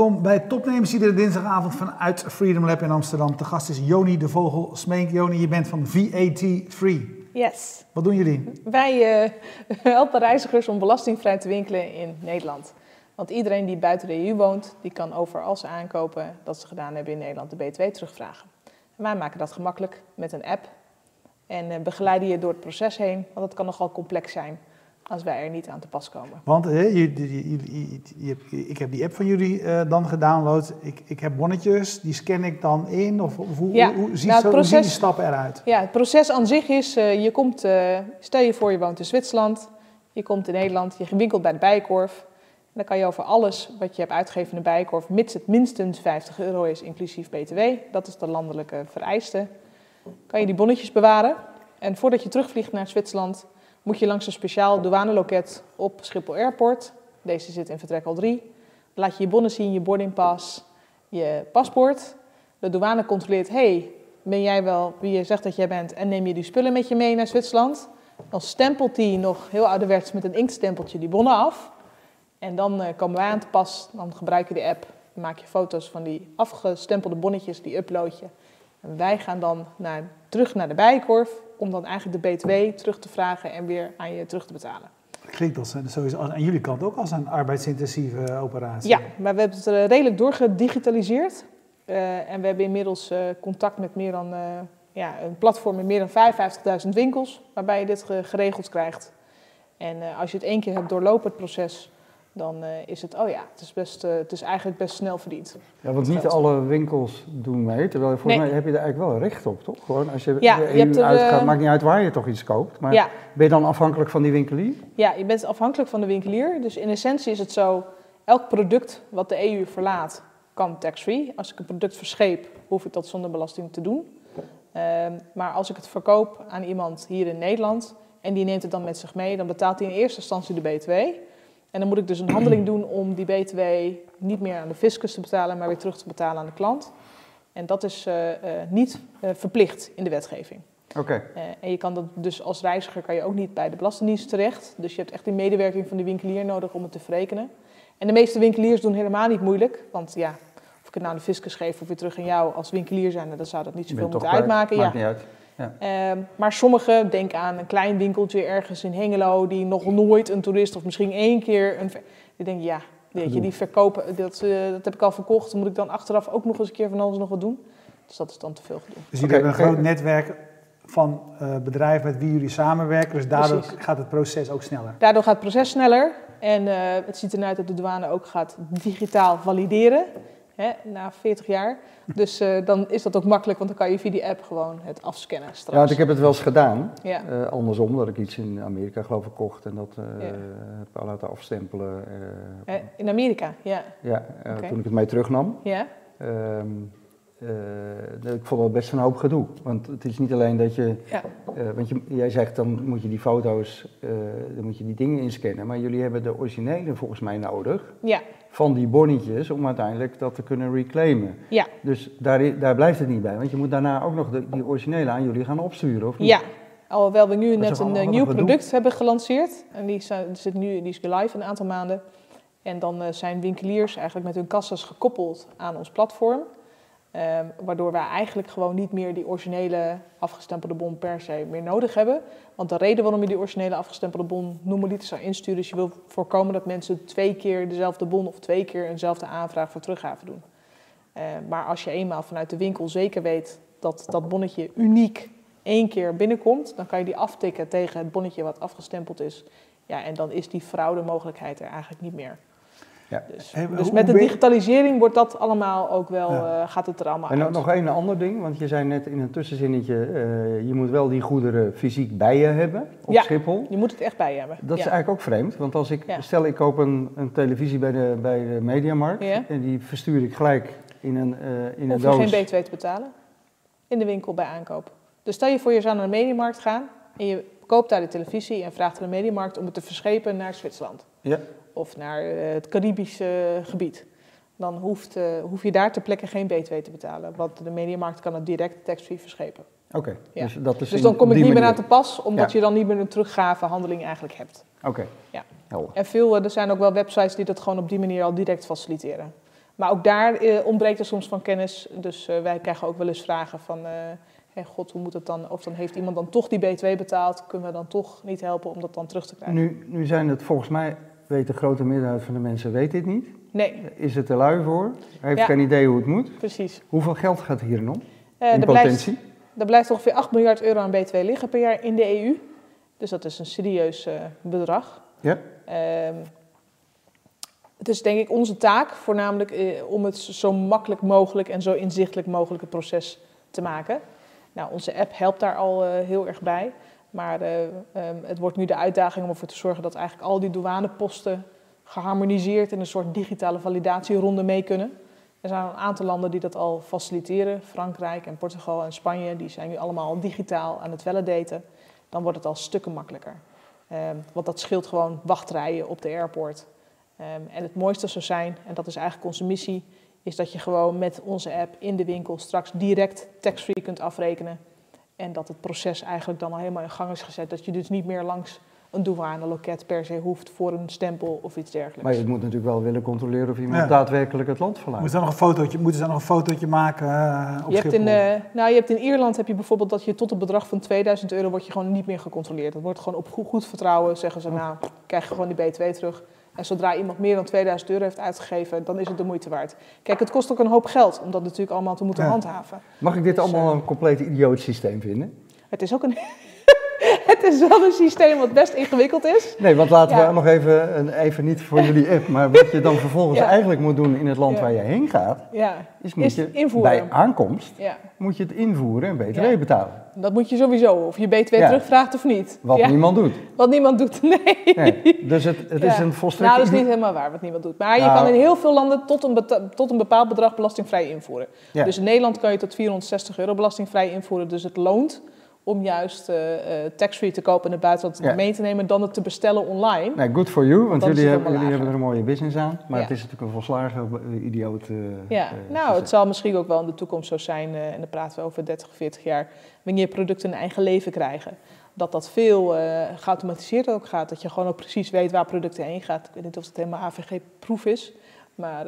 Welkom bij Topnemers iedere dinsdagavond vanuit Freedom Lab in Amsterdam. De gast is Joni de Vogel Smeenk. Joni, je bent van VAT Free. Yes. Wat doen jullie? Wij uh, helpen reizigers om belastingvrij te winkelen in Nederland. Want iedereen die buiten de EU woont, die kan over als ze aankopen dat ze gedaan hebben in Nederland de BTW terugvragen. En wij maken dat gemakkelijk met een app en uh, begeleiden je door het proces heen, want het kan nogal complex zijn als wij er niet aan te pas komen. Want je, je, je, ik heb die app van jullie uh, dan gedownload. Ik, ik heb bonnetjes, die scan ik dan in? Of, of hoe, ja, hoe, ziet nou, zo, proces, hoe zien die stappen eruit? Ja, het proces aan zich is, uh, je komt, uh, stel je voor je woont in Zwitserland, je komt in Nederland, je gewinkeld bij de Bijenkorf. En dan kan je over alles wat je hebt uitgegeven in de Bijenkorf, mits het minstens 50 euro is, inclusief btw, dat is de landelijke vereiste, kan je die bonnetjes bewaren. En voordat je terugvliegt naar Zwitserland moet je langs een speciaal douaneloket op Schiphol Airport. Deze zit in vertrekhal 3. Laat je je bonnen zien, je boardingpas, je paspoort. De douane controleert, hey, ben jij wel wie je zegt dat jij bent en neem je die spullen met je mee naar Zwitserland? Dan stempelt hij nog heel ouderwets met een inktstempeltje die bonnen af. En dan uh, komen wij aan te pas, dan gebruik je de app. Maak je foto's van die afgestempelde bonnetjes, die upload je. En wij gaan dan naar, terug naar de bijenkorf om dan eigenlijk de BTW terug te vragen en weer aan je terug te betalen. Klinkt als, sowieso aan jullie kant ook als een arbeidsintensieve operatie. Ja, maar we hebben het redelijk doorgedigitaliseerd. Uh, en we hebben inmiddels uh, contact met meer dan, uh, ja, een platform met meer dan 55.000 winkels, waarbij je dit geregeld krijgt. En als je het één keer hebt doorlopen, het proces, dan uh, is het, oh ja, het is, best, uh, het is eigenlijk best snel verdiend. Ja, want niet alle winkels doen mee, terwijl volgens nee. mij heb je er eigenlijk wel recht op, toch? Gewoon als je, ja, de EU je hebt er, uitgaat, maakt niet uit waar je toch iets koopt, maar ja. ben je dan afhankelijk van die winkelier? Ja, je bent afhankelijk van de winkelier. Dus in essentie is het zo, elk product wat de EU verlaat kan tax-free. Als ik een product verscheep, hoef ik dat zonder belasting te doen. Uh, maar als ik het verkoop aan iemand hier in Nederland en die neemt het dan met zich mee, dan betaalt hij in eerste instantie de BTW. En dan moet ik dus een handeling doen om die BTW niet meer aan de fiscus te betalen, maar weer terug te betalen aan de klant. En dat is uh, uh, niet uh, verplicht in de wetgeving. Oké. Okay. en je kan dat dus als reiziger kan je ook niet bij de Belastingdienst terecht. Dus je hebt echt die medewerking van de winkelier nodig om het te verrekenen. En de meeste winkeliers doen helemaal niet moeilijk, want ja, of ik het nou aan de fiscus geef of weer terug aan jou als winkelier zijn, dan zou dat niet zoveel moeten uitmaken. Maakt ja. niet uit. Ja. Uh, maar sommigen, denk aan een klein winkeltje ergens in Hengelo, die nog nooit een toerist of misschien één keer een. Die denken, ja, weet je, die verkopen, dat, uh, dat heb ik al verkocht, moet ik dan achteraf ook nog eens een keer van alles nog wat doen? Dus dat is dan te veel gedoe. Dus jullie okay, hebben een groot netwerk van uh, bedrijven met wie jullie samenwerken, dus daardoor Precies. gaat het proces ook sneller. Daardoor gaat het proces sneller en uh, het ziet ernaar uit dat de douane ook gaat digitaal valideren. Hè, na 40 jaar. Dus uh, dan is dat ook makkelijk, want dan kan je via die app gewoon het afscannen straks. Ja, want ik heb het wel eens gedaan. Ja. Uh, andersom, dat ik iets in Amerika geloof ik kocht en dat uh, Ja. heb laten afstempelen. Eh, in Amerika, ja. ja, toen ik het mee terugnam. Ja, Ehm, eh, ik vond dat best een hoop gedoe. Want het is niet alleen dat je. ja. eh, want je, jij zegt dan moet je die foto's, eh, dan moet je die dingen inscannen. Maar jullie hebben de originele volgens mij nodig. ja, Van die bonnetjes om uiteindelijk dat te kunnen reclaimen. ja. Dus daar, daar blijft het niet bij. Want je moet daarna ook nog de, die originele aan jullie gaan opsturen, of niet? Ja, alhoewel we nu net een nieuw product hebben gelanceerd. En die, zit nu, die is live een aantal maanden. En dan zijn winkeliers eigenlijk met hun kassas gekoppeld aan ons platform. Ehm, waardoor wij eigenlijk gewoon niet meer die originele afgestempelde bon per se meer nodig hebben. Want de reden waarom je die originele afgestempelde bon normaliter zou insturen... is je wil voorkomen dat mensen twee keer dezelfde bon... of twee keer eenzelfde aanvraag voor teruggave doen. Eh, maar als je eenmaal vanuit de winkel zeker weet dat dat bonnetje uniek één keer binnenkomt, dan kan je die aftikken tegen het bonnetje wat afgestempeld is. Ja, en dan is die fraudemogelijkheid er eigenlijk niet meer. Ja. Dus, dus met de digitalisering wordt dat allemaal ook wel, Ja. eh, gaat het er allemaal En uit. nog één ander ding, want je zei net in een tussenzinnetje, eh, je moet wel die goederen fysiek bij je hebben op Ja. Schiphol. Je moet het echt bij je hebben. Dat is eigenlijk ook vreemd, want als ik, stel ik koop een, een televisie bij de, bij de Mediamarkt en die verstuur ik gelijk in een, eh in een Hoef je doos. geen BTW te betalen in de winkel bij aankoop. Dus stel je voor je zou naar de mediamarkt gaan en je koopt daar de televisie en vraagt aan de mediamarkt om het te verschepen naar Zwitserland. Ja. Of naar eh, het Caribische gebied. Dan hoeft, eh, hoef je daar ter plekke geen BTW te betalen. Want de mediamarkt kan het direct tax-free verschepen. Oké, Ja. dus dat is Dus dan kom ik niet meer aan te pas, omdat Ja. je dan niet meer een teruggavehandeling eigenlijk hebt. Oké, Ja. helder. En veel, eh, er zijn ook wel websites die dat gewoon op die manier al direct faciliteren. maar ook daar eh, ontbreekt er soms van kennis. Dus wij krijgen ook wel eens vragen van... hey, god, hoe moet het dan? Of dan heeft iemand dan toch die B2 betaald? Kunnen we dan toch niet helpen om dat dan terug te krijgen? Nu, nu zijn het volgens mij, weet de grote meerderheid van de mensen weet dit niet. Nee, Is het te lui voor? Heeft Ja. geen idee hoe het moet. precies. Hoeveel geld gaat hierin om? In er, blijft, potentie? er blijft ongeveer 8 miljard euro aan B2 liggen per jaar in de EU. Dus dat is een serieus eh, bedrag. Ja? Ehm, het is denk ik onze taak voornamelijk eh, om het zo makkelijk mogelijk en zo inzichtelijk mogelijk het proces te maken. Nou, onze app helpt daar al eh, heel erg bij. Maar eh, ehm, het wordt nu de uitdaging om ervoor te zorgen dat eigenlijk al die douaneposten geharmoniseerd in een soort digitale validatieronde mee kunnen. Er zijn een aantal landen die dat al faciliteren. Frankrijk en Portugal en Spanje, die zijn nu allemaal digitaal aan het validaten. Dan wordt het al stukken makkelijker. Ehm, want dat scheelt gewoon wachtrijen op de airport. Ehm, en het mooiste zou zijn, en dat is eigenlijk onze missie, is dat je gewoon met onze app in de winkel straks direct tax-free kunt afrekenen. En dat het proces eigenlijk dan al helemaal in gang is gezet. Dat je dus niet meer langs een douane-loket per se hoeft voor een stempel of iets dergelijks. Maar je moet natuurlijk wel willen controleren of iemand Ja. daadwerkelijk het land verlaat. Moeten ze nog een fotootje, moeten ze nog een fotootje maken eh, op Je hebt, in, eh, nou, je hebt in Ierland heb je bijvoorbeeld dat je tot een bedrag van 2000 euro wordt je gewoon niet meer gecontroleerd. Dat wordt gewoon op goed, goed vertrouwen. Zeggen ze, nou, krijg je gewoon die B2 terug. En zodra iemand meer dan 2000 euro heeft uitgegeven, dan is het de moeite waard. Kijk, het kost ook een hoop geld om dat natuurlijk allemaal te moeten Ja. handhaven. Mag ik dit Dus, allemaal eh, een compleet idioot systeem vinden? Het is ook een... het is wel een systeem wat best ingewikkeld is. Nee, want laten Ja. we nog even, even niet voor jullie app, maar wat je dan vervolgens Ja. eigenlijk moet doen in het land waar je heen gaat, Ja, is moet Is je invoeren. bij aankomst ja. moet je het invoeren en BTW betalen. Dat moet je sowieso, of je B2 Ja. terugvraagt of niet. Wat niemand doet. Wat niemand doet, nee. Nee. Dus het, het is een volstrekt... Nou, dat is niet helemaal waar wat niemand doet. Maar je Nou. kan in heel veel landen tot een, tot een bepaald bedrag belastingvrij invoeren. Dus in Nederland kan je tot 460 euro belastingvrij invoeren. Dus het loont om juist eh, tax-free te kopen in het buitenland Ja. mee te nemen dan het te bestellen online. Nee, good for you, want jullie, hebben, jullie hebben er een mooie business aan. Maar Ja. het is natuurlijk een volslagen eh, idioot eh, Ja, nou, het zal misschien ook wel in de toekomst zo zijn, en dan praten we over 30, 40 jaar, wanneer producten een eigen leven krijgen. Dat dat veel geautomatiseerd ook gaat. Dat je gewoon ook precies weet waar producten heen gaat. Ik weet niet of het helemaal AVG-proef is. Maar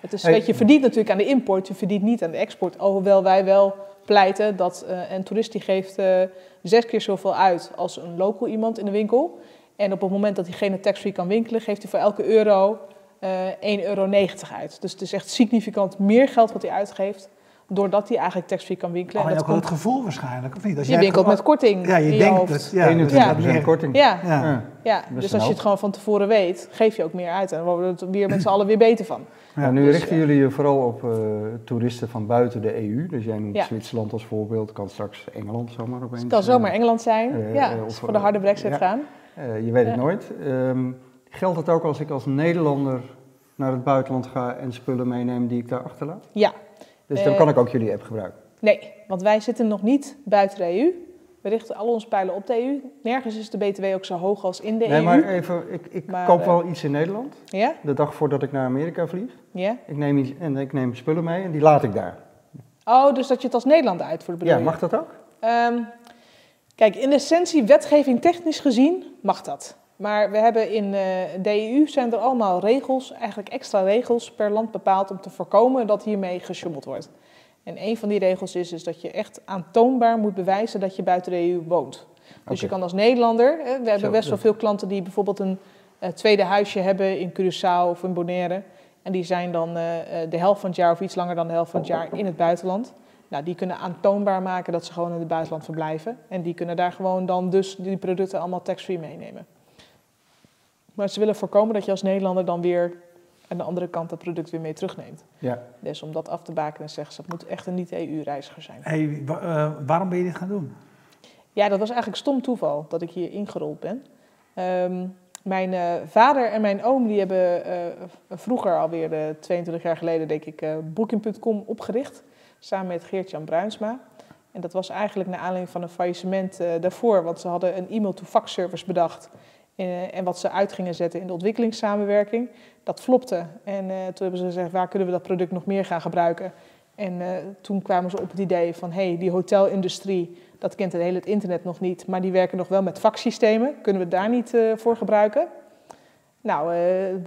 het is, Hey. weet je, je verdient natuurlijk aan de import, je verdient niet aan de export. Alhoewel wij wel pleiten dat eh, een toerist die geeft eh, zes keer zoveel uit als een local iemand in de winkel. En op het moment dat diegene tax-free kan winkelen, geeft hij voor elke euro eh 1,90 euro uit. Dus het is echt significant meer geld wat hij uitgeeft, doordat hij eigenlijk tax-free kan winkelen. Oh, En en dat ook wel het gevoel waarschijnlijk, of niet? Als je jij winkelt gewoon- met korting Ja, je in denkt hoofd. dat... Ja, 21% dat is meer- korting. Ja, Ja. Ja. ja. Dus als je het gewoon van tevoren weet, geef je ook meer uit. En dan worden we er weer met z'n allen weer beter van. Ja. Nu Dus, richten ja. jullie je vooral op eh, toeristen van buiten de EU. Dus jij noemt Ja. Zwitserland als voorbeeld, kan straks Engeland zomaar opeens. Het kan zomaar Engeland zijn. eh, ja, eh, of, voor de harde brexit ja. gaan. Eh, je weet het Ja. nooit. Ehm, geldt het ook als ik als Nederlander naar het buitenland ga en spullen meeneem die ik daar achterlaat? Ja, Dus dan Eh, kan ik ook jullie app gebruiken. nee, want wij zitten nog niet buiten de EU. We richten al onze pijlen op de EU. Nergens is de BTW ook zo hoog als in de Nee, EU. maar even, ik, ik Maar, koop eh, wel iets in Nederland. Ja? De dag voordat ik naar Amerika vlieg. Ja? Ik neem, iets, en ik neem spullen mee en die laat ik daar. Oh, dus dat je het als Nederland uitvoert bedoel Ja, mag dat ook? Ehm, kijk, in essentie, wetgeving technisch gezien, mag dat. Maar we hebben in eh, de EU zijn er allemaal regels, eigenlijk extra regels per land bepaald om te voorkomen dat hiermee gesjoemeld wordt. En een van die regels is, is dat je echt aantoonbaar moet bewijzen dat je buiten de EU woont. Dus je kan als Nederlander, we hebben Zo, best wel veel klanten die bijvoorbeeld een eh, tweede huisje hebben in Curaçao of in Bonaire. En die zijn dan eh, de helft van het jaar of iets langer dan de helft van het jaar in het buitenland. Nou, die kunnen aantoonbaar maken dat ze gewoon in het buitenland verblijven. En die kunnen daar gewoon dan dus die producten allemaal tax-free meenemen. Maar ze willen voorkomen dat je als Nederlander dan weer aan de andere kant dat product weer mee terugneemt. Ja. Dus om dat af te bakenen zeggen ze, het moet echt een niet-EU-reiziger zijn. Hey, wa- eh, waarom ben je dit gaan doen? Ja, dat was eigenlijk stom toeval dat ik hier ingerold ben. Ehm, mijn eh, vader en mijn oom die hebben eh, vroeger alweer eh 22 jaar geleden, denk ik, Booking.com opgericht. Samen met Geert-Jan Bruinsma. En dat was eigenlijk naar aanleiding van een faillissement daarvoor. Want ze hadden een e-mail-to-fax service bedacht. Eh, en wat ze uit gingen zetten in de ontwikkelingssamenwerking. Dat flopte. En eh, toen hebben ze gezegd, waar kunnen we dat product nog meer gaan gebruiken? En eh, toen kwamen ze op het idee van, hé, hey, die hotelindustrie, dat kent het hele het internet nog niet, maar die werken nog wel met faxsystemen. Kunnen we het daar niet eh, voor gebruiken? Nou, eh,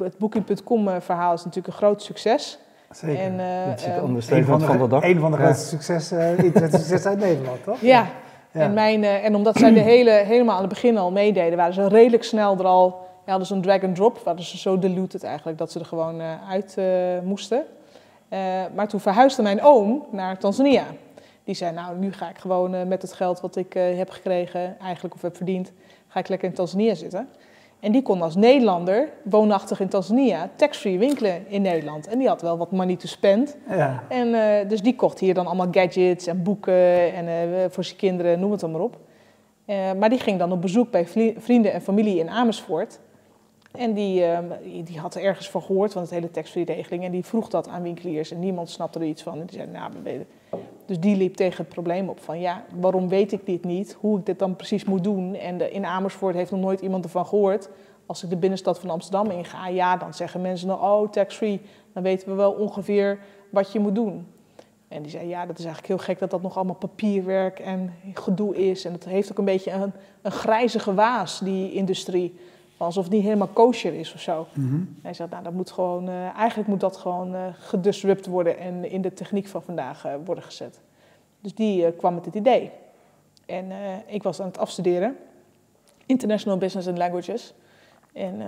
het Booking.com eh, verhaal is natuurlijk een groot succes. Zeker. En, eh, Dat is het ehm, een understatement van de dag. Een van de Ja. grootste succes, eh, internetsuccessen uit Nederland, toch? Ja, Ja. En, mijn, eh, en omdat zij de hele, helemaal aan het begin al meededen, waren ze redelijk snel er al. Ja, hadden ze een drag and drop, waren ze zo diluted eigenlijk dat ze er gewoon eh, uit eh, moesten. Maar toen verhuisde mijn oom naar Tanzania. Die zei, nou nu ga ik gewoon met het geld wat ik heb gekregen, eigenlijk of heb verdiend, ga ik lekker in Tanzania zitten. En die kon als Nederlander, woonachtig in Tanzania, tax-free winkelen in Nederland. En die had wel wat money to spend. Ja. En eh, dus die kocht hier dan allemaal gadgets en boeken en eh, voor zijn kinderen, noem het dan maar op. Eh, maar die ging dan op bezoek bij vrienden en familie in Amersfoort. En die, eh, die had er ergens van gehoord, van het hele tax-free regeling. En die vroeg dat aan winkeliers en niemand snapte er iets van. En die zei, nou. Dus die liep tegen het probleem op van, ja, waarom weet ik dit niet? Hoe ik dit dan precies moet doen? En in Amersfoort heeft nog nooit iemand ervan gehoord. Als ik de binnenstad van Amsterdam inga, ja, dan zeggen mensen nog, oh, tax-free. Dan weten we wel ongeveer wat je moet doen. En die zei, ja, dat is eigenlijk heel gek dat dat nog allemaal papierwerk en gedoe is. En het heeft ook een beetje een, een grijzige waas, die industrie. Alsof niet helemaal kosher is of zo. Mhm. Hij zegt, nou, dat moet gewoon, eh, eigenlijk moet dat gewoon eh gedisrupt worden en in de techniek van vandaag eh, worden gezet. Dus die kwam met het idee. En ik was aan het afstuderen, International Business and Languages. En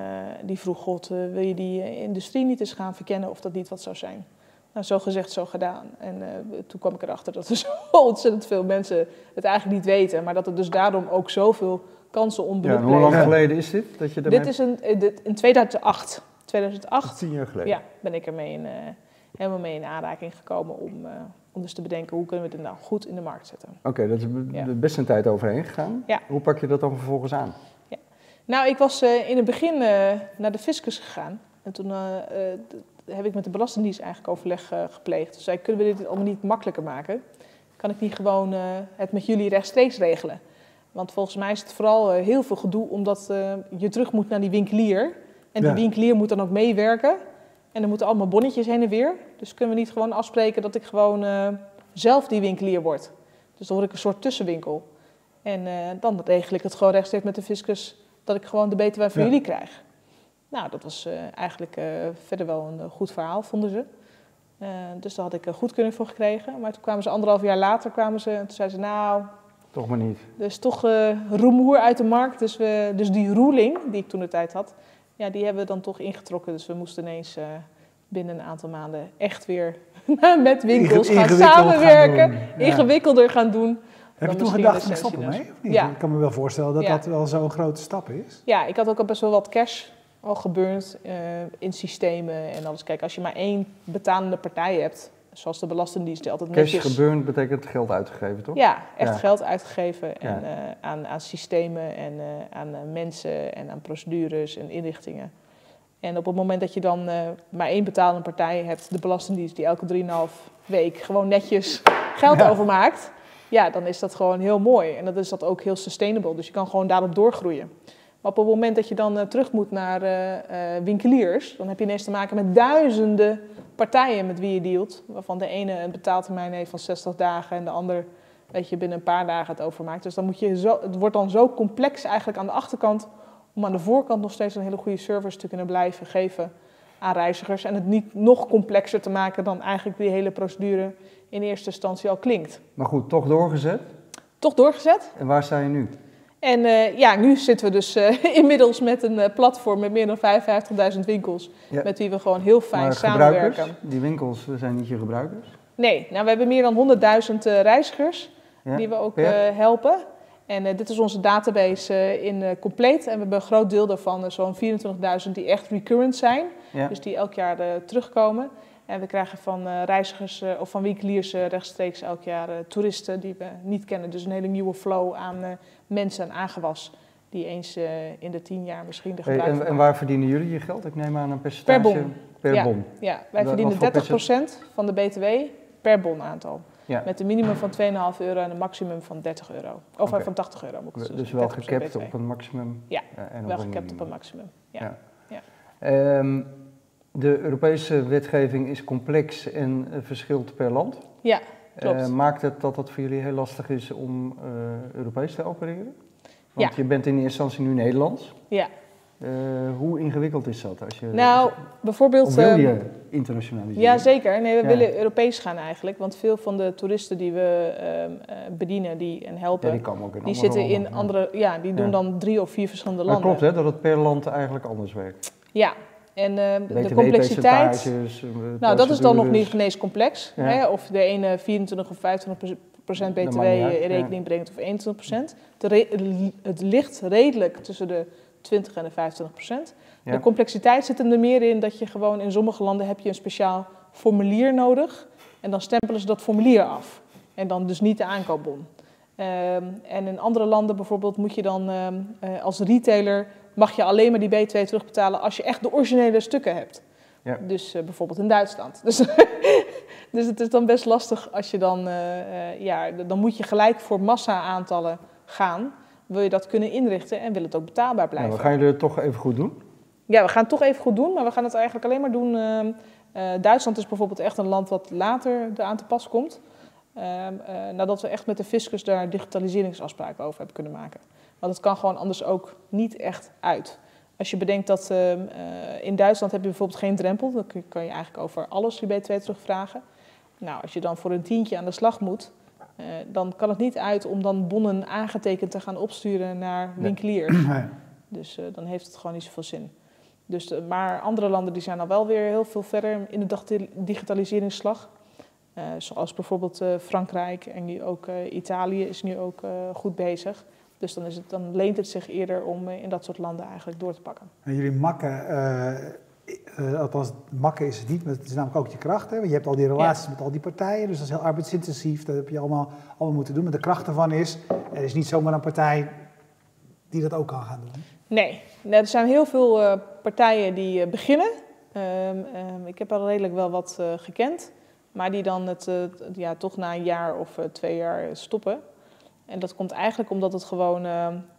die vroeg, God, wil je die industrie niet eens gaan verkennen of dat niet wat zou zijn? Nou, zo gezegd, zo gedaan. En toen kwam ik erachter dat er zo ontzettend veel mensen het eigenlijk niet weten. Maar dat er dus daarom ook zoveel kansen Ja, onbenut en hoe lang geleden is dit? Dat je. Dit is een, eh, dit, in 2008. 2008 tien jaar geleden. ja, ben ik er mee in, eh, helemaal mee in aanraking gekomen om, eh, om dus te bedenken hoe kunnen we dit nou goed in de markt zetten. Oké, dat is Ja. best een tijd overheen gegaan. Ja. Hoe pak je dat dan vervolgens aan? Nou, ik was in het begin naar de fiscus gegaan. En toen heb ik met de Belastingdienst eigenlijk overleg gepleegd. Dus zei, kunnen we dit allemaal niet makkelijker maken? Kan ik niet gewoon het met jullie rechtstreeks regelen? Want volgens mij is het vooral eh, heel veel gedoe, omdat eh, je terug moet naar die winkelier. En die Ja. winkelier moet dan ook meewerken. En er moeten allemaal bonnetjes heen en weer. Dus kunnen we niet gewoon afspreken dat ik gewoon eh, zelf die winkelier word? Dus dan word ik een soort tussenwinkel. En dan regel ik het gewoon rechtstreeks met de fiscus dat ik gewoon de btw van Ja. jullie krijg. Nou, dat was eigenlijk verder wel een goed verhaal, vonden ze. Dus daar had ik een goedkeuring voor gekregen. Maar toen kwamen ze anderhalf jaar later, kwamen ze, en toen zeiden ze, nou, Toch maar niet. is toch eh rumoer uit de markt. Dus, we, dus die ruling, die ik toen de tijd had, ja, die hebben we dan toch ingetrokken. Dus we moesten ineens eh, binnen een aantal maanden echt weer met winkels Inge- gaan samenwerken. Ja. ingewikkelder gaan doen. Heb je toen gedacht, ik stop ermee? Of niet? Ja. Ik kan me wel voorstellen dat Ja. dat wel zo'n grote stap is. Ja, ik had ook al best wel wat cash al geburnt eh, in systemen en alles. Kijk, als je maar één betalende partij hebt, zoals de Belastingdienst, die altijd Cash netjes... geburnt betekent geld uitgegeven, toch? Ja, echt Ja. geld uitgegeven en, Ja. eh, aan, aan systemen en eh, aan eh, mensen en aan procedures en inrichtingen. En op het moment dat je dan maar één betalende partij hebt, de Belastingdienst, die elke 3,5 week gewoon netjes geld Ja. overmaakt, ja, dan is dat gewoon heel mooi. En dan is dat ook heel sustainable, dus je kan gewoon daarop doorgroeien. Maar op het moment dat je dan eh, terug moet naar eh, eh, winkeliers, dan heb je ineens te maken met duizenden partijen met wie je dealt. Waarvan de ene een betaaltermijn heeft van 60 dagen en de ander weet je, binnen een paar dagen het overmaakt. Dus dan moet je zo, het wordt dan zo complex eigenlijk aan de achterkant om aan de voorkant nog steeds een hele goede service te kunnen blijven geven aan reizigers. En het niet nog complexer te maken dan eigenlijk die hele procedure in eerste instantie al klinkt. Maar goed, toch doorgezet. Toch doorgezet. En waar sta je nu? En eh, ja, nu zitten we dus eh, inmiddels met een eh, platform met meer dan 55.000 winkels. Ja. Met wie we gewoon heel fijn maar samenwerken. die winkels zijn niet je gebruikers. Nee, nou, we hebben meer dan 100.000 eh, reizigers Ja? die we ook helpen. En dit is onze database in compleet. En we hebben een groot deel daarvan, zo'n 24.000, die echt recurrent zijn. Ja. Dus die elk jaar terugkomen. En we krijgen van eh, reizigers eh, of van winkeliers eh, rechtstreeks elk jaar toeristen die we niet kennen. Dus een hele nieuwe flow aan mensen en aangewas. Die eens in de tien jaar misschien de Hey, gebruik en, en waar verdienen jullie je geld? Ik neem aan een percentage. Per bon. Per Ja. bon. Ja, wij verdienen wat voor 30% van de BTW per bonaantal. Ja. Met een minimum van 2,5 euro en een maximum van 30 euro. Of van 80 euro moet ik Dus zeggen. wel 30% gecapt BTW. op een maximum. Ja, en Wel gecapt op een maximum. Ja. Ja. Ja. Ehm, de Europese wetgeving is complex en eh, verschilt per land. Ja, klopt. Eh, maakt het dat het voor jullie heel lastig is om eh, Europees te opereren? Want je bent in eerste instantie nu Nederlands. Ja. Hoe ingewikkeld is dat? Als je, Nou, bijvoorbeeld... of wil ehm, je internationaliseren? Ja, zeker. Nee, we Ja. willen Europees gaan eigenlijk. Want veel van de toeristen die we ehm, eh, bedienen die, en Ja, helpen, die komen ook in die zitten in landen, ja. andere... Ja, die doen Ja. dan drie of vier verschillende Maar landen. klopt hè, dat het per land eigenlijk anders werkt. Ja, en ehm, de complexiteit... eh, Nou, dat is dan nog niet ineens complex. Ja. Hè? Of de ene 24 of 25 procent BTW in rekening brengt of 21 procent. Het ligt redelijk tussen de 20 en de 25 procent. Ja. De complexiteit zit hem er meer in dat je gewoon in sommige landen heb je een speciaal formulier nodig. En dan stempelen ze dat formulier af. En dan dus niet de aankoopbon. Ehm, en in andere landen bijvoorbeeld moet je dan ehm, eh, als retailer mag je alleen maar die BTW terugbetalen als je echt de originele stukken hebt. Ja. Dus eh, bijvoorbeeld in Duitsland. Dus, dus het is dan best lastig als je dan, eh, ja, dan moet je gelijk voor massa-aantallen gaan. Wil je dat kunnen inrichten en wil het ook betaalbaar Nou, blijven. we gaan jullie het toch even goed doen. Ja, we gaan het toch even goed doen, maar we gaan het eigenlijk alleen maar doen. ehm, eh, Duitsland is bijvoorbeeld echt een land wat later eraan te pas komt. Ehm, eh, nadat we echt met de fiscus daar digitaliseringsafspraken over hebben kunnen maken. Want het kan gewoon anders ook niet echt uit. Als je bedenkt dat ehm, eh, in Duitsland heb je bijvoorbeeld geen drempel, dan kan je eigenlijk over alles je BTW terugvragen. Nou, als je dan voor een tientje aan de slag moet, eh, dan kan het niet uit om dan bonnen aangetekend te gaan opsturen naar winkeliers. Dus dan heeft het gewoon niet zoveel zin. Dus, maar andere landen die zijn al wel weer heel veel verder in de digitaliseringsslag. Eh, zoals bijvoorbeeld eh, Frankrijk en nu ook eh, Italië is nu ook goed bezig. Dus dan, is het, dan leent het zich eerder om in dat soort landen eigenlijk door te pakken. En jullie makken, althans makken is het niet, maar het is namelijk ook je kracht. Hè? Want je hebt al die relaties met al die partijen, dus dat is heel arbeidsintensief. Dat heb je allemaal, allemaal moeten doen. Maar de kracht ervan is, er is niet zomaar een partij die dat ook kan gaan doen. Nee, nee, er zijn heel veel partijen die beginnen. Ehm, ehm, ik heb al redelijk wel wat gekend, maar die dan het, eh, ja, toch na een jaar of eh, twee jaar stoppen. En dat komt eigenlijk omdat het gewoon,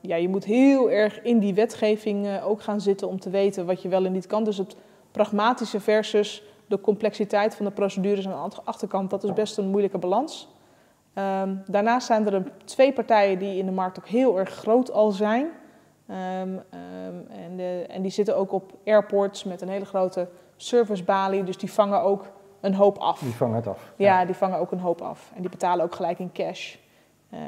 ja, je moet heel erg in die wetgeving eh, ook gaan zitten om te weten wat je wel en niet kan. Dus het pragmatische versus de complexiteit van de procedures aan de ant- achterkant, dat is best een moeilijke balans. Ehm, daarnaast zijn er twee partijen die in de markt ook heel erg groot al zijn. Ehm, ehm, en, de- en die zitten ook op airports met een hele grote servicebalie, dus die vangen ook een hoop af. Die vangen het af. Ja, die vangen ook een hoop af. En die betalen ook gelijk in cash. Eh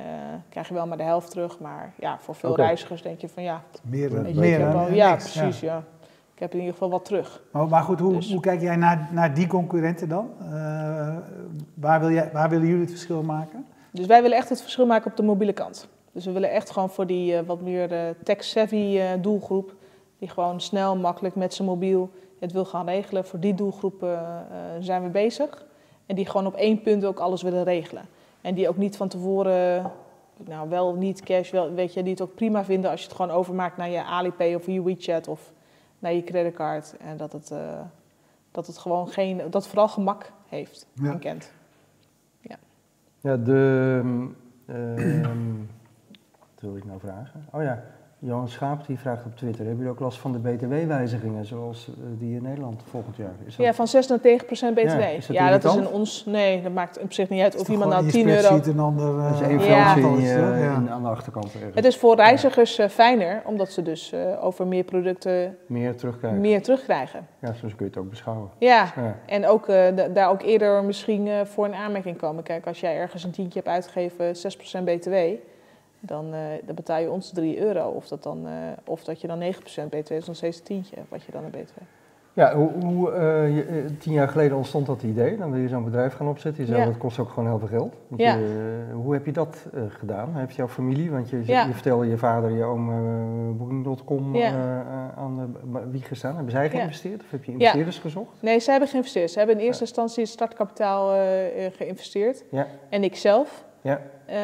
krijg je wel maar de helft terug, maar ja, voor veel reizigers denk je van ja, Meer, dan- meer dan ja, niks, precies, ja. Ik heb in ieder geval wat terug. Maar, maar goed, hoe, Dus- hoe kijk jij naar, naar die concurrenten dan? Eh, waar, wil jij, waar willen jullie het verschil maken? Dus wij willen echt het verschil maken op de mobiele kant. Dus we willen echt gewoon voor die eh, wat meer eh, tech-savvy eh, doelgroep, die gewoon snel, makkelijk met zijn mobiel het wil gaan regelen. Voor die doelgroep eh, zijn we bezig. En die gewoon op één punt ook alles willen regelen. En die ook niet van tevoren, nou wel niet cash, wel, weet je, die het ook prima vinden als je het gewoon overmaakt naar je Alipay of je WeChat of naar je creditcard. En dat het, eh, dat het gewoon geen, dat het vooral gemak heeft Ja. en kent. Ja, de... ehm, wat wilde ik nou vragen? Oh ja, Johan Schaap die vraagt op Twitter... Hebben jullie ook last van de btw-wijzigingen zoals eh, die in Nederland volgend jaar? Is dat... Ja, van 6 naar 9 procent BTW. Ja, is dat dat, is in ons. Nee, dat maakt op zich niet uit of iemand nou in je 10 euro. een ander... Dat is eh, één Ja. in aantal, ja. in- aan de achterkant ergens. Het is voor reizigers eh, fijner, omdat ze dus eh, over meer producten Meer terugkijken. meer terugkrijgen. Ja, zo kun je het ook beschouwen. Ja, Ja. en ook eh, da- daar ook eerder misschien eh, voor een aanmerking komen. Kijk, als jij ergens een tientje hebt uitgegeven, 6% BTW, dan, eh, dan betaal je ons 3 euro. Of dat, dan, eh, of dat je dan 9% BTW is, nog steeds een tientje wat je dan een BTW. Ja, hoe, hoe, eh, je- tien jaar geleden ontstond dat idee. Dan wil je zo'n bedrijf gaan opzetten. Je zei, Ja. dat kost ook gewoon heel veel geld. Want Ja. je, hoe heb je dat gedaan? Heeft jouw familie, want je, Ja. je vertelde je vader, je oom, Booking.com aan de wieg gestaan. Hebben zij geïnvesteerd of heb je investeerders gezocht? Nee, ze hebben geïnvesteerd. Ze hebben in eerste instantie het startkapitaal eh, geïnvesteerd. Ja. En ik zelf. Ja. Ehm,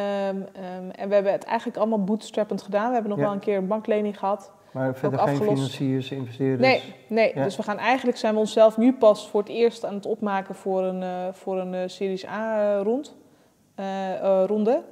ehm, en we hebben het eigenlijk allemaal bootstrappend gedaan. We hebben nog Ja. wel een keer een banklening gehad. Maar verder geen afgelost. financiers, investeerders? Nee, nee. Ja. dus we gaan eigenlijk zijn we onszelf nu pas voor het eerst aan het opmaken voor een, eh, voor een eh, Series A eh, rond, ronde.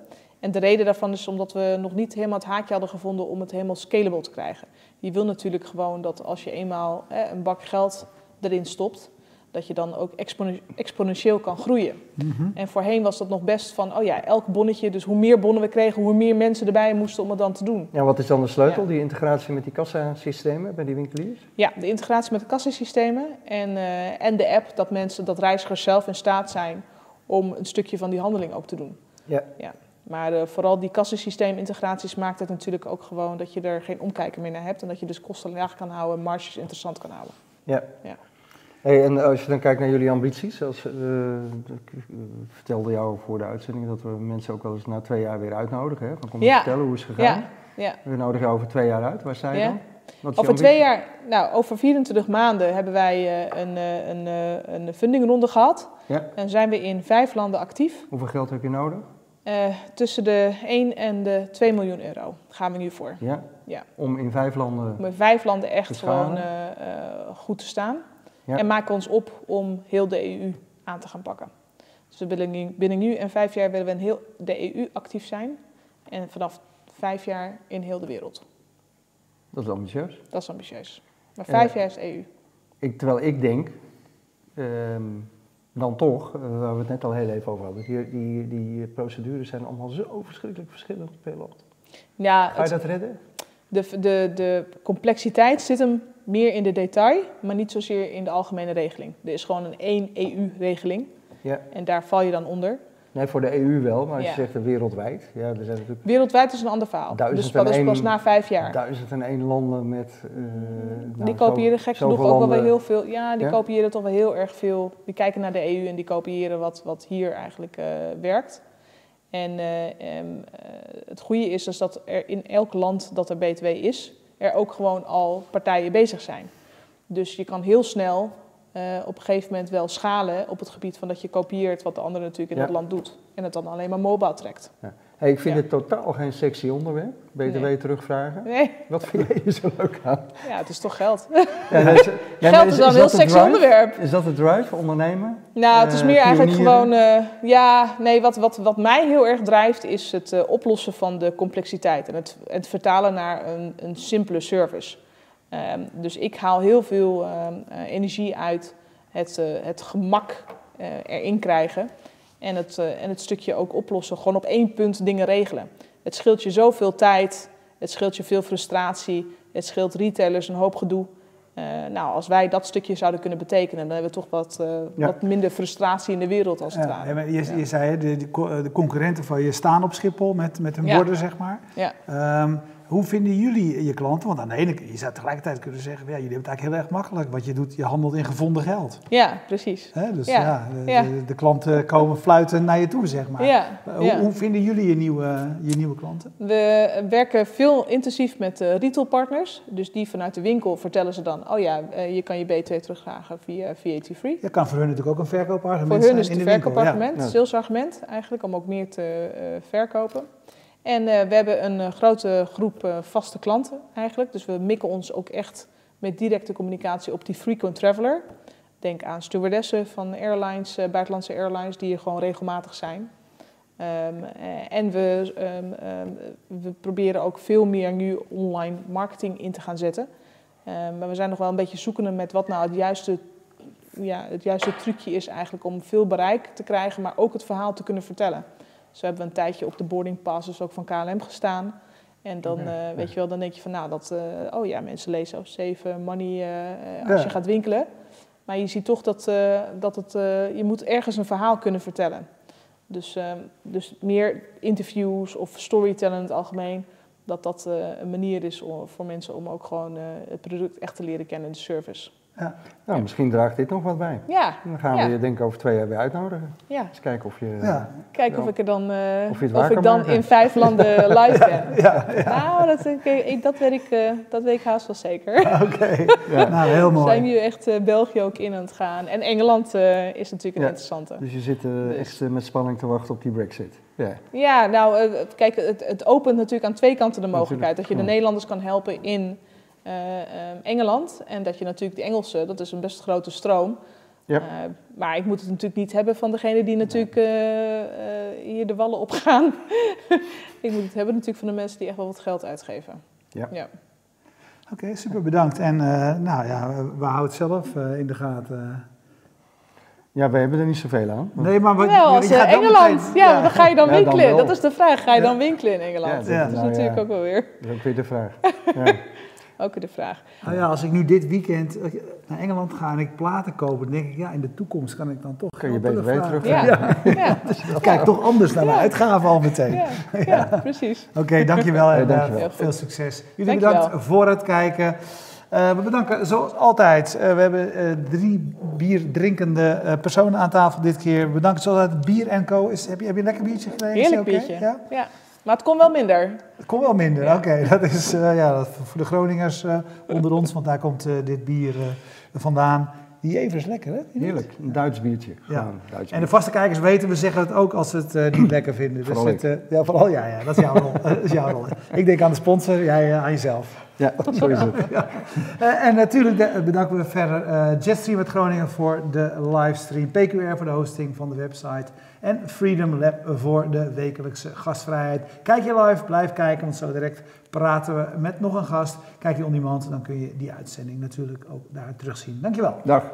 En de reden daarvan is omdat we nog niet helemaal het haakje hadden gevonden om het helemaal scalable te krijgen. Je wil natuurlijk gewoon dat als je eenmaal een bak geld erin stopt, dat je dan ook expone- exponentieel kan groeien. Mhm. En voorheen was dat nog best van, oh ja, elk bonnetje, dus hoe meer bonnen we kregen, hoe meer mensen erbij moesten om het dan te doen. Ja, wat is dan de sleutel, Ja. die integratie met die kassasystemen bij die winkeliers? Ja, de integratie met de kassasystemen en, eh, en de app, dat mensen, dat reizigers zelf in staat zijn om een stukje van die handeling ook te doen. Ja. ja. Maar eh, vooral die kassasysteemintegraties maakt het natuurlijk ook gewoon dat je er geen omkijken meer naar hebt en dat je dus kosten laag kan houden, marges interessant kan houden. Ja. Ja. Hey, en als je dan kijkt naar jullie ambities, als, eh, ik eh, vertelde jou voor de uitzending dat we mensen ook wel eens na twee jaar weer uitnodigen. Hè? Dan kom je Ja. vertellen hoe is het Ja, gegaan. ja. We nodigen jou over twee jaar uit. Waar sta je Ja. dan? Wat is Over twee jaar, nou, over 24 maanden hebben wij eh, een, een, een fundingronde gehad. Ja. En zijn we in vijf landen actief. Hoeveel geld heb je nodig? Tussen de 1 en de 2 miljoen euro gaan we nu voor. Ja. Ja. Om in vijf landen. Om in vijf landen echt gewoon goed te staan. Ja. En maken ons op om heel de EU aan te gaan pakken. Dus we willen nu, binnen nu en vijf jaar willen we in heel de EU actief zijn. En vanaf vijf jaar in heel de wereld. Dat is ambitieus. Dat is ambitieus. Maar vijf jaar is EU. Ik, terwijl ik denk, ehm, dan toch, eh, waar we het net al heel even over hadden, die, die, die procedures zijn allemaal zo verschrikkelijk verschillend per land. Ja, Ga je het- dat redden? De, de, de complexiteit zit hem meer in de detail, maar niet zozeer in de algemene regeling. Er is gewoon een één EU-regeling Ja. en daar val je dan onder. Nee, voor de EU wel, maar als Ja. je zegt eh, wereldwijd, ja, er zijn natuurlijk Wereldwijd is een ander verhaal. Dus dat is pas na vijf jaar. duizend en één landen met... eh, nou, die kopiëren gek genoeg ook wel weer heel veel. Ja, die Ja? kopiëren toch wel heel erg veel. Die kijken naar de EU en die kopiëren wat, wat hier eigenlijk eh, werkt. En eh, em, eh, het goede is dus dat er in elk land dat er BTW is, er ook gewoon al partijen bezig zijn. Dus je kan heel snel eh, op een gegeven moment wel schalen op het gebied van dat je kopieert wat de ander natuurlijk in Ja. dat land doet. En het dan alleen maar mobile trekt. Hey, ik vind Ja. het totaal geen sexy onderwerp, BTW Nee. terugvragen. Nee, Wat vind jij hier zo leuk aan? ja, het is toch geld. Ja, dat is- geld is wel een heel sexy drive? onderwerp. Is dat de drive, ondernemen? Nou, het is Eh, meer eigenlijk gewoon. eh, ja, nee, wat, wat, wat mij heel erg drijft is het eh, oplossen van de complexiteit en het, het vertalen naar een, een simpele service. Ehm, dus ik haal heel veel ehm, eh, energie uit het, het gemak erin krijgen en het, eh, en het stukje ook oplossen. Gewoon op één punt dingen regelen. Het scheelt je zoveel tijd, het scheelt je veel frustratie, het scheelt retailers een hoop gedoe. Eh, nou, als wij dat stukje zouden kunnen betekenen, dan hebben we toch wat, eh, Ja. wat minder frustratie in de wereld als het Ja, ware. ja, maar je, Ja. je zei, de, de, co- de concurrenten van je staan op Schiphol met, met hun borden, zeg maar. Ja. Ehm, hoe vinden jullie je klanten? Want aan de ene kant, je zou tegelijkertijd kunnen zeggen, ja, jullie hebben het eigenlijk heel erg makkelijk. Wat je doet, je handelt in gevonden geld. ja, precies. Hè? Dus Ja, ja, de, ja. De, de klanten komen fluiten naar je toe, zeg maar. Ja, hoe, ja. hoe vinden jullie je nieuwe, je nieuwe klanten? We werken veel intensief met eh, retailpartners. Dus die vanuit de winkel vertellen ze dan: oh ja, eh, je kan je B2 terugvragen via VAT Free. Dat kan voor hun natuurlijk ook een Voor verkoopargument hun is zijn het in een verkoopargument, salesargument eigenlijk, om ook meer te eh, verkopen. En eh, we hebben een eh, grote groep eh, vaste klanten eigenlijk. Dus we mikken ons ook echt met directe communicatie op die frequent traveler. Denk aan stewardessen van airlines, buitenlandse airlines, die er gewoon regelmatig zijn. Ehm, eh, en we, ehm, ehm, we proberen ook veel meer nu online marketing in te gaan zetten. Maar we zijn nog wel een beetje zoekende met wat nou het juiste, ja, het juiste trucje is eigenlijk om veel bereik te krijgen, maar ook het verhaal te kunnen vertellen. Dus we hebben een tijdje op de boarding passes ook van KLM gestaan. En dan, eh, weet je wel, dan denk je van, nou, dat, eh, oh ja, mensen lezen over save money eh, als Ja. je gaat winkelen. Maar je ziet toch dat, dat het, je moet ergens een verhaal kunnen vertellen. Dus, eh, dus meer interviews of storytelling in het algemeen, dat dat een manier is om, voor mensen om ook gewoon het product echt te leren kennen en de service. Ja. Nou, Ja. misschien draagt dit nog wat bij. Ja, Dan gaan Ja. we je denk ik over twee jaar weer uitnodigen. ja. Eens kijken of je... Ja. Kijken Ja. of ik er dan, eh, Of je het waar of ik dan maken. in vijf landen live ben. Ja, Nou, dat, denk ik- ik- dat, weet ik, eh, dat weet ik haast wel zeker. oké. Ja. Nou, heel We zijn mooi. nu echt eh, België ook in aan het gaan. En Engeland eh, is natuurlijk een Ja. interessante. Dus je zit eh, Dus. echt eh, met spanning te wachten op die brexit. Ja. Ja, nou, eh, kijk, het, het opent natuurlijk aan twee kanten de Natuurlijk, mogelijkheid. Dat je de ja. Nederlanders kan helpen in eh, eh, Engeland. En dat je natuurlijk de Engelsen, dat is een best grote stroom. Ja. Eh, maar ik moet het natuurlijk niet hebben van degene die natuurlijk eh, eh, hier de wallen op gaan. ik moet het hebben natuurlijk van de mensen die echt wel wat geld uitgeven. Ja. ja. Oké, super bedankt. En eh, nou ja, we houden het zelf eh, in de gaten. Ja, we hebben er niet zoveel aan. Nee, maar wat, Wel, als eh, dan Engeland. meteen- ja, dan ga je dan Ja, dan winkelen. dat is de vraag. Ga je Ja. dan winkelen in Engeland? Ja, dat, dat- is nou natuurlijk ja. ook wel weer Dat is ook weer de vraag. Ook de vraag. Nou ja, als ik nu dit weekend eh, naar Engeland ga en ik platen koop, dan denk ik, ja, in de toekomst kan ik dan toch Kun je BTW terugvragen. Ja, ja. Dan kijk toch anders naar mijn Ja. uitgaven al meteen. ja, ja, precies. Oké, dankjewel en eh, dankjewel. Veel succes. Jullie Dankjewel. bedankt voor het kijken. Eh, we bedanken zoals altijd. eh, we hebben eh, drie bierdrinkende eh, personen aan tafel dit keer. We bedanken zoals altijd Bier Co. Is, heb, je, heb je een lekker biertje gekregen? Heerlijk oké? biertje. Ja? Ja. Maar het kon wel minder. Het komt wel minder, Ja. oké. Dat is eh, ja, dat voor de Groningers eh, onder ons, want daar komt eh, dit bier eh, vandaan. Die even is lekker, hè? Heerlijk, een Duits biertje. Ja. En de vaste kijkers weten, we zeggen het ook als ze het eh, niet lekker vinden. Dus Vooral het, eh, ja, vooral ja, ja, dat is jouw rol. dat is jouw rol. Ik denk aan de sponsor, jij eh, aan jezelf. Ja, zo is het. En natuurlijk bedanken we verder Jetstream uit Groningen voor de livestream, PQR voor de hosting van de website en Freedom Lab voor de wekelijkse gastvrijheid. Kijk je live, blijf kijken, want zo direct praten we met nog een gast. Kijk je on demand, dan kun je die uitzending natuurlijk ook daar terugzien. Dankjewel. Dag.